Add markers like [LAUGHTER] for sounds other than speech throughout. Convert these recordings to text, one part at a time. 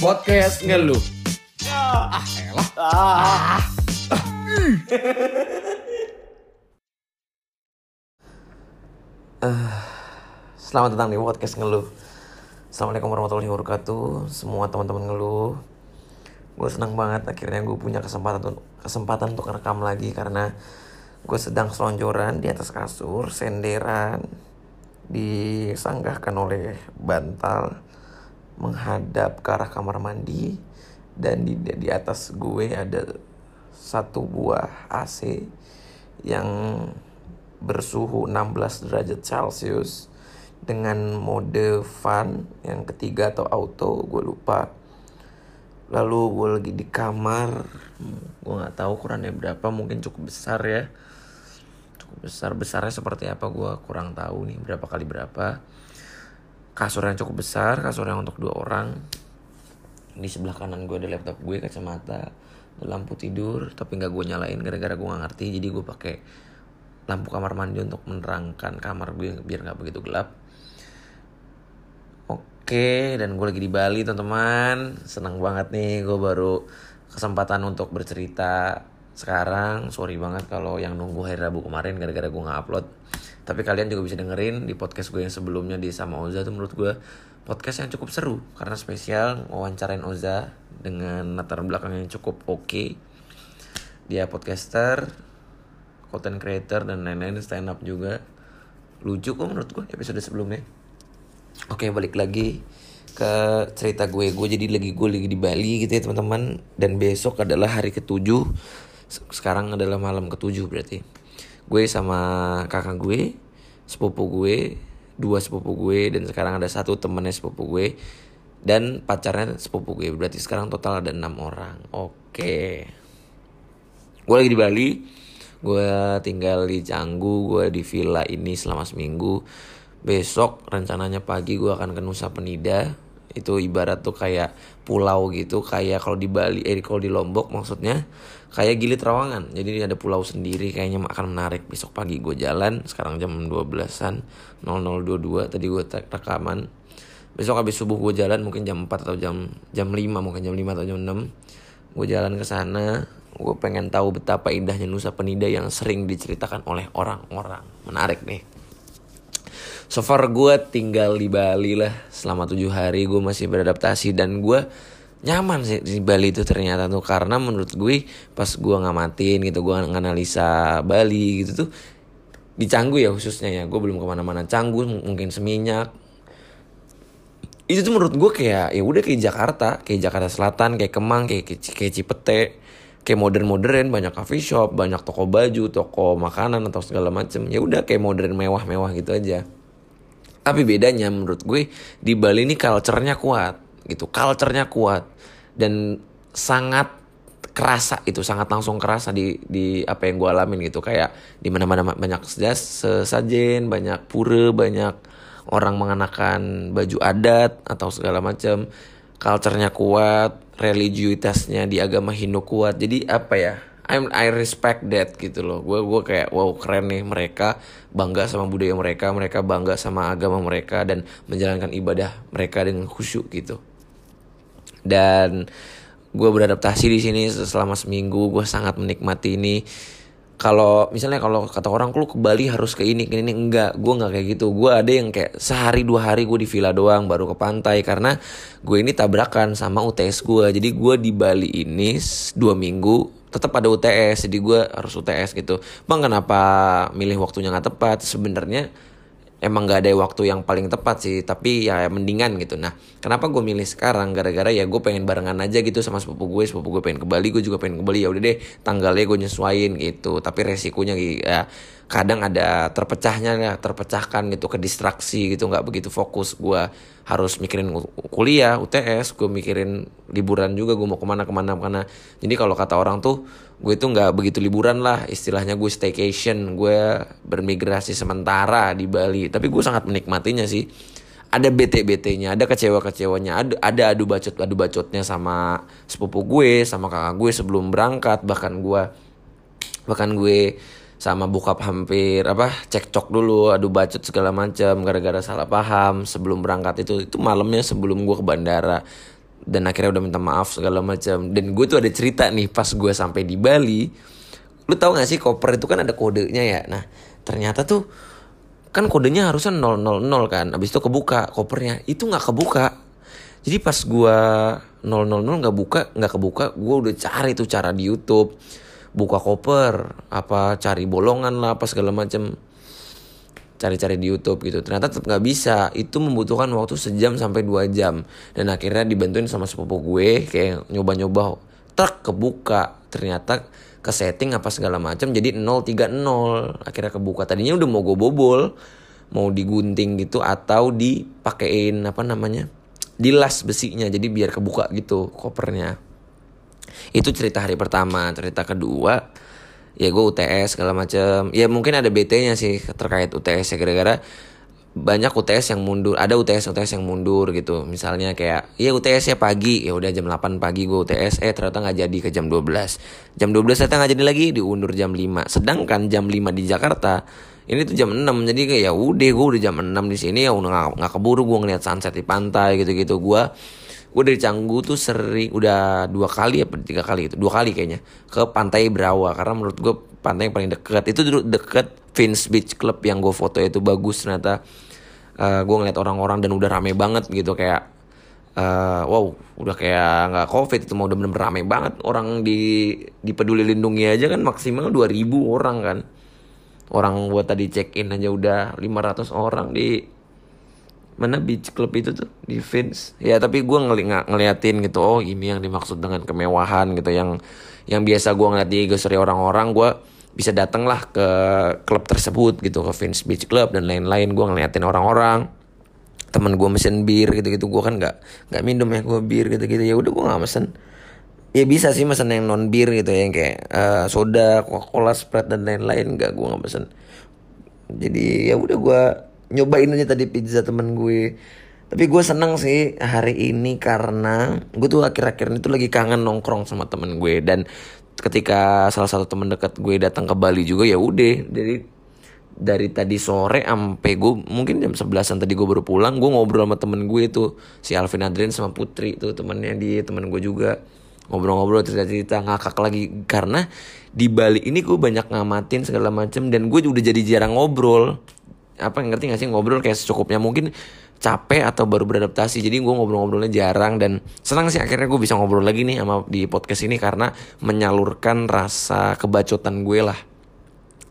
podcast ngeluh. Ah, elah. Ah. Selamat datang di podcast ngeluh Assalamualaikum warahmatullahi wabarakatuh Semua teman-teman ngeluh Gue senang banget akhirnya gue punya kesempatan untuk, kesempatan untuk rekam lagi Karena gue sedang selonjoran di atas kasur Senderan Disanggahkan oleh bantal Menghadap ke arah kamar mandi Dan di, di atas gue ada satu buah AC Yang bersuhu 16 derajat Celcius dengan mode fun yang ketiga atau auto gue lupa. Lalu gue lagi di kamar gue nggak tahu ukurannya berapa mungkin cukup besar ya. Cukup besar besarnya seperti apa gue kurang tahu nih berapa kali berapa kasur yang cukup besar kasur yang untuk dua orang di sebelah kanan gue ada laptop gue kacamata lampu tidur tapi nggak gue nyalain gara-gara gue nggak ngerti jadi gue pakai lampu kamar mandi untuk menerangkan kamar gue biar nggak begitu gelap Oke, dan gue lagi di Bali teman-teman. Senang banget nih, gue baru kesempatan untuk bercerita sekarang. Sorry banget kalau yang nunggu hari Rabu kemarin gara-gara gue nggak upload. Tapi kalian juga bisa dengerin di podcast gue yang sebelumnya di sama Oza tuh menurut gue podcast yang cukup seru karena spesial wawancarain Oza dengan latar belakang yang cukup oke. Dia podcaster, content creator dan lain-lain stand up juga. Lucu kok menurut gue episode sebelumnya. Oke balik lagi ke cerita gue Gue jadi lagi gue lagi di Bali gitu ya teman-teman Dan besok adalah hari ketujuh Sekarang adalah malam ketujuh berarti Gue sama kakak gue Sepupu gue Dua sepupu gue Dan sekarang ada satu temennya sepupu gue Dan pacarnya sepupu gue. Berarti sekarang total ada enam orang. Oke. Gue lagi di Bali. Gue tinggal di Canggu. Gue di villa ini selama seminggu. Besok rencananya pagi gue akan ke Nusa Penida itu ibarat tuh kayak pulau gitu kayak kalau di Bali eh kalau di Lombok maksudnya kayak Gili Trawangan. Jadi ada pulau sendiri kayaknya akan menarik. Besok pagi gue jalan sekarang jam 12-an 0022 tadi gue rekaman. Besok habis subuh gue jalan mungkin jam 4 atau jam jam 5 mungkin jam 5 atau jam 6 gue jalan ke sana. Gue pengen tahu betapa indahnya Nusa Penida yang sering diceritakan oleh orang-orang. Menarik nih So far gue tinggal di Bali lah selama tujuh hari gue masih beradaptasi. Dan gue nyaman sih di Bali itu ternyata tuh karena menurut gue pas gue ngamatin gitu gue nganalisa Bali gitu tuh di Canggu ya khususnya ya. Gue belum ke mana-mana. Canggu mungkin Seminyak. Itu tuh menurut gue kayak ya udah kayak Jakarta kayak Jakarta Selatan kayak Kemang kayak kayak Cipete kayak modern modern banyak coffee shop banyak toko baju toko makanan atau segala macem. Ya udah kayak modern mewah mewah gitu aja tapi bedanya menurut gue di Bali ini culture-nya kuat gitu. Culture-nya kuat. Dan sangat kerasa itu sangat langsung kerasa di di apa yang gue alamin gitu. Kayak di mana mana banyak sesajen banyak pura banyak orang mengenakan baju adat atau segala macam culture-nya kuat religiusitasnya di agama Hindu kuat. Jadi apa ya I'm, I respect that gitu loh. Gue gue kayak wow keren nih mereka bangga sama budaya mereka mereka bangga sama agama mereka dan menjalankan ibadah mereka dengan khusyuk gitu. Dan gue beradaptasi di sini selama seminggu gue sangat menikmati ini. Kalau misalnya kalau kata orang lu ke Bali harus ke ini ke ini. Enggak gue nggak kayak gitu. Gue ada yang kayak sehari dua hari gue di villa doang baru ke pantai karena gue ini tabrakan sama UTS gue jadi gue di Bali ini dua minggu tetap ada UTS jadi gue harus UTS gitu. Bang kenapa milih waktunya nggak tepat? Sebenarnya emang gak ada waktu yang paling tepat sih tapi ya mendingan gitu. Nah kenapa gue milih sekarang? Gara-gara ya gue pengen barengan aja gitu sama sepupu gue sepupu gue pengen ke Bali gue juga pengen ke Bali. Ya udah deh tanggalnya gue nyesuain gitu. Tapi resikonya ya kadang ada terpecahnya ya terpecahkan gitu ke distraksi gitu nggak begitu fokus. Gue harus mikirin kuliah UTS gue mikirin liburan juga gue mau ke mana ke mana ke mana. Jadi kalau kata orang tuh gue itu nggak begitu liburan lah istilahnya gue staycation gue bermigrasi sementara di Bali. Tapi gue sangat menikmatinya sih. Ada BT-BT-nya, ada kecewa-kecewanya, ada ada adu bacot adu bacotnya sama sepupu gue, sama kakak gue sebelum berangkat, bahkan gue bahkan gue sama bokap hampir apa cekcok dulu adu bacot segala macam gara-gara salah paham sebelum berangkat itu itu malamnya sebelum gue ke bandara. Dan akhirnya udah minta maaf segala macam dan gue tuh ada cerita nih pas gue sampai di Bali lu tau gak sih koper itu kan ada kodenya ya? Nah ternyata tuh kan kodenya harusnya 000 kan abis itu kebuka kopernya. Itu nggak kebuka. Jadi pas gue 000 nggak buka nggak kebuka gue udah cari tuh cara di YouTube buka koper apa cari bolongan lah apa segala macam cari-cari di YouTube gitu. Ternyata tetap nggak bisa. Itu membutuhkan waktu sejam sampai dua jam. Dan akhirnya dibantuin sama sepupu gue kayak nyoba-nyoba truk kebuka. Ternyata ke setting apa segala macam jadi 030 akhirnya kebuka. Tadinya udah mau gue bobol mau digunting gitu atau dipakein apa namanya dilas besinya jadi biar kebuka gitu kopernya itu cerita hari pertama cerita kedua. Ya gue UTS segala macam ya mungkin ada BT-nya sih terkait UTS ya gara-gara banyak UTS yang mundur. Ada UTS UTS yang mundur gitu. Misalnya kayak ya UTS ya pagi. Ya udah jam 8 pagi gue UTS eh ternyata nggak jadi ke jam 12 jam 12 ternyata nggak jadi lagi diundur jam 5 sedangkan jam 5 di Jakarta ini tuh jam 6 jadi kayak ya udah gue udah jam 6 di sini ya udah nggak keburu gue ngeliat sunset di pantai gitu-gitu. Gue gue dari Canggu tuh sering udah dua kali apa tiga kali itu dua kali kayaknya ke pantai Brawa. Karena menurut gue pantai yang paling dekat itu dulu deket Vince Beach Club yang gue foto itu bagus ternyata. Uh, gue ngeliat orang-orang dan udah rame banget gitu kayak uh, wow udah kayak nggak covid itu mau udah bener-bener rame banget. Orang di di peduli lindungi aja kan maksimal 2000 orang kan. Orang buat tadi check in aja udah 500 orang di mana beach club itu tuh? Di Vince. Ya tapi gue ngeli ng ngeliatin gitu. Oh ini yang dimaksud dengan kemewahan gitu. Yang yang biasa gue ngeliat di story orang-orang gue bisa datang lah ke klub tersebut gitu. Ke Vince Beach Club dan lain-lain. Gue ngeliatin orang-orang. Temen gue mesin bir gitu-gitu. Gue kan nggak nggak minum ya gue bir gitu-gitu. Ya udah gue nggak mesen. Ya bisa sih mesen yang non bir gitu ya, yang kayak uh, soda, coca-cola, sprite dan lain-lain. Nggak gue nggak mesen. Jadi ya udah gue nyobain aja tadi pizza temen gue. Tapi gue seneng sih hari ini karena gue tuh akhir-akhir ini tuh lagi kangen nongkrong sama temen gue. Dan ketika salah satu temen dekat gue datang ke Bali juga ya udah. Dari dari tadi sore sampai gue mungkin jam sebelasan tadi gue baru pulang gue ngobrol sama temen gue tuh. Si Alvin Adrian sama Putri tuh temennya di temen gue juga. Ngobrol-ngobrol cerita-cerita ngakak lagi. Karena di Bali ini gue banyak ngamatin segala macem dan gue udah jadi jarang ngobrol apa ngerti gak sih? Ngobrol kayak secukupnya. Mungkin capek atau baru beradaptasi. Jadi gue ngobrol-ngobrolnya jarang dan senang sih akhirnya gue bisa ngobrol lagi nih sama di podcast ini karena menyalurkan rasa kebacotan gue lah.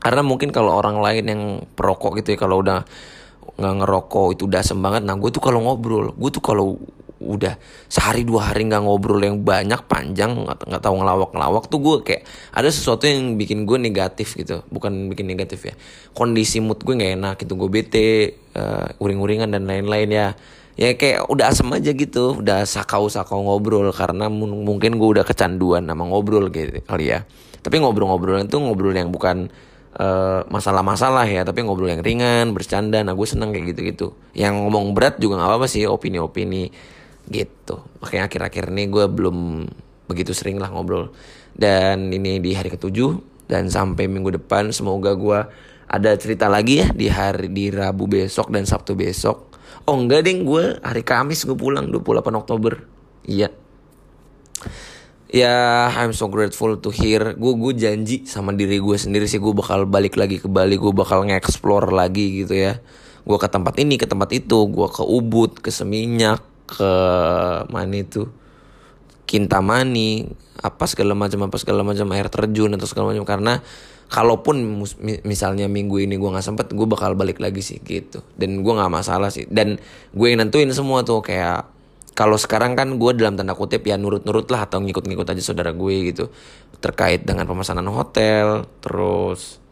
Karena mungkin kalau orang lain yang perokok gitu ya kalau udah nggak ngerokok itu udah banget. Nah gue tuh kalau ngobrol gue tuh kalau udah sehari dua hari nggak ngobrol yang banyak panjang nggak tahu ngelawak ngelawak tuh gue kayak ada sesuatu yang bikin gue negatif gitu. Bukan bikin negatif ya. Kondisi mood gue nggak enak gitu gue bete uh, uring-uringan dan lain-lain ya. Ya kayak udah asem aja gitu udah sakau sakau ngobrol karena mungkin gue udah kecanduan sama ngobrol gitu kali ya. Tapi ngobrol-ngobrol itu ngobrol yang bukan eh, masalah-masalah ya tapi ngobrol yang ringan bercanda. Nah gue seneng kayak gitu-gitu. Yang ngomong berat juga nggak apa-apa sih opini-opini gitu. Makanya akhir-akhir ini gue belum begitu sering lah ngobrol. Dan ini di hari ketujuh dan sampai minggu depan semoga gue ada cerita lagi ya di hari di Rabu besok dan Sabtu besok. Oh enggak deh gue hari Kamis gue pulang 28 Oktober. Iya. Ya I'm so grateful to hear. Gue gue janji sama diri gue sendiri sih gue bakal balik lagi ke Bali gue bakal nge-explore lagi gitu ya. Gue ke tempat ini ke tempat itu gue ke Ubud ke Seminyak ke mana itu? Kintamani apa segala macam apa segala macam air terjun atau segala macam. Karena kalaupun misalnya minggu ini gue nggak sempet gue bakal balik lagi sih gitu. Dan gue nggak masalah sih. Dan gue yang nentuin semua tuh kayak kalau sekarang kan gue dalam tanda kutip ya nurut-nurut lah atau ngikut-ngikut aja saudara gue gitu. Terkait dengan pemesanan hotel terus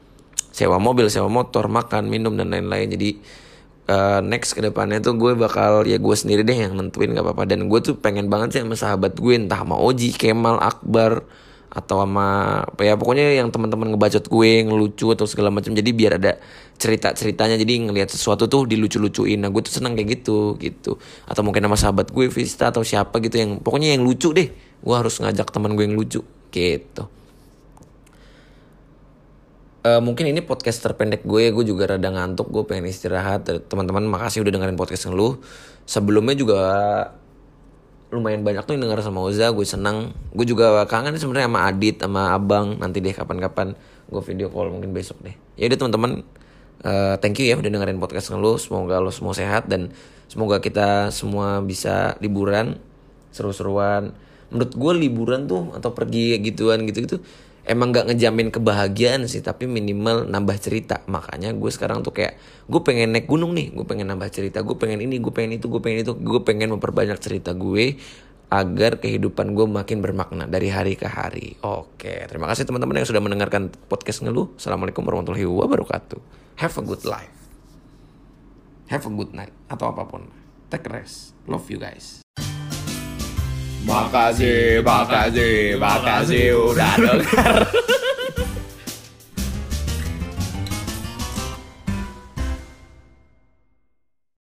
sewa mobil sewa motor makan minum dan lain-lain. Jadi uh, next ke depannya tuh gue bakal ya gue sendiri deh yang nentuin gak apa-apa. Dan gue tuh pengen banget sih sama sahabat gue entah sama Oji, Kemal, Akbar atau sama ya pokoknya yang teman-teman ngebacot gue ngelucu atau segala macam. Jadi biar ada cerita ceritanya jadi ngelihat sesuatu tuh dilucu-lucuin. Nah gue tuh seneng kayak gitu gitu. Atau mungkin sama sahabat gue Vista atau siapa gitu yang pokoknya yang lucu deh. Gue harus ngajak teman gue yang lucu gitu Uh, mungkin ini podcast terpendek gue, gue juga rada ngantuk, gue pengen istirahat. Teman-teman makasih udah dengerin podcast lu. Sebelumnya juga lumayan banyak tuh yang denger sama Oza gue senang gue juga kangen sebenarnya sama Adit sama Abang. Nanti deh kapan-kapan gue video call mungkin besok deh. Ya udah teman-teman eh, thank you ya udah dengerin podcast lu. Semoga lo semua sehat dan semoga kita semua bisa liburan seru-seruan. Menurut gue liburan tuh atau pergi gituan gitu-gitu emang gak ngejamin kebahagiaan sih tapi minimal nambah cerita. Makanya gue sekarang tuh kayak gue pengen naik gunung nih gue pengen nambah cerita. Gue pengen ini gue pengen itu gue pengen itu. Gue pengen memperbanyak cerita gue agar kehidupan gue makin bermakna dari hari ke hari. Oke terima kasih teman-teman yang sudah mendengarkan podcast ngeluh. Assalamualaikum warahmatullahi wabarakatuh. Have a good life. Have a good night. Atau apa pun. Take rest. Love you guys Makasih, makasih, makasih udah denger. [LAUGHS]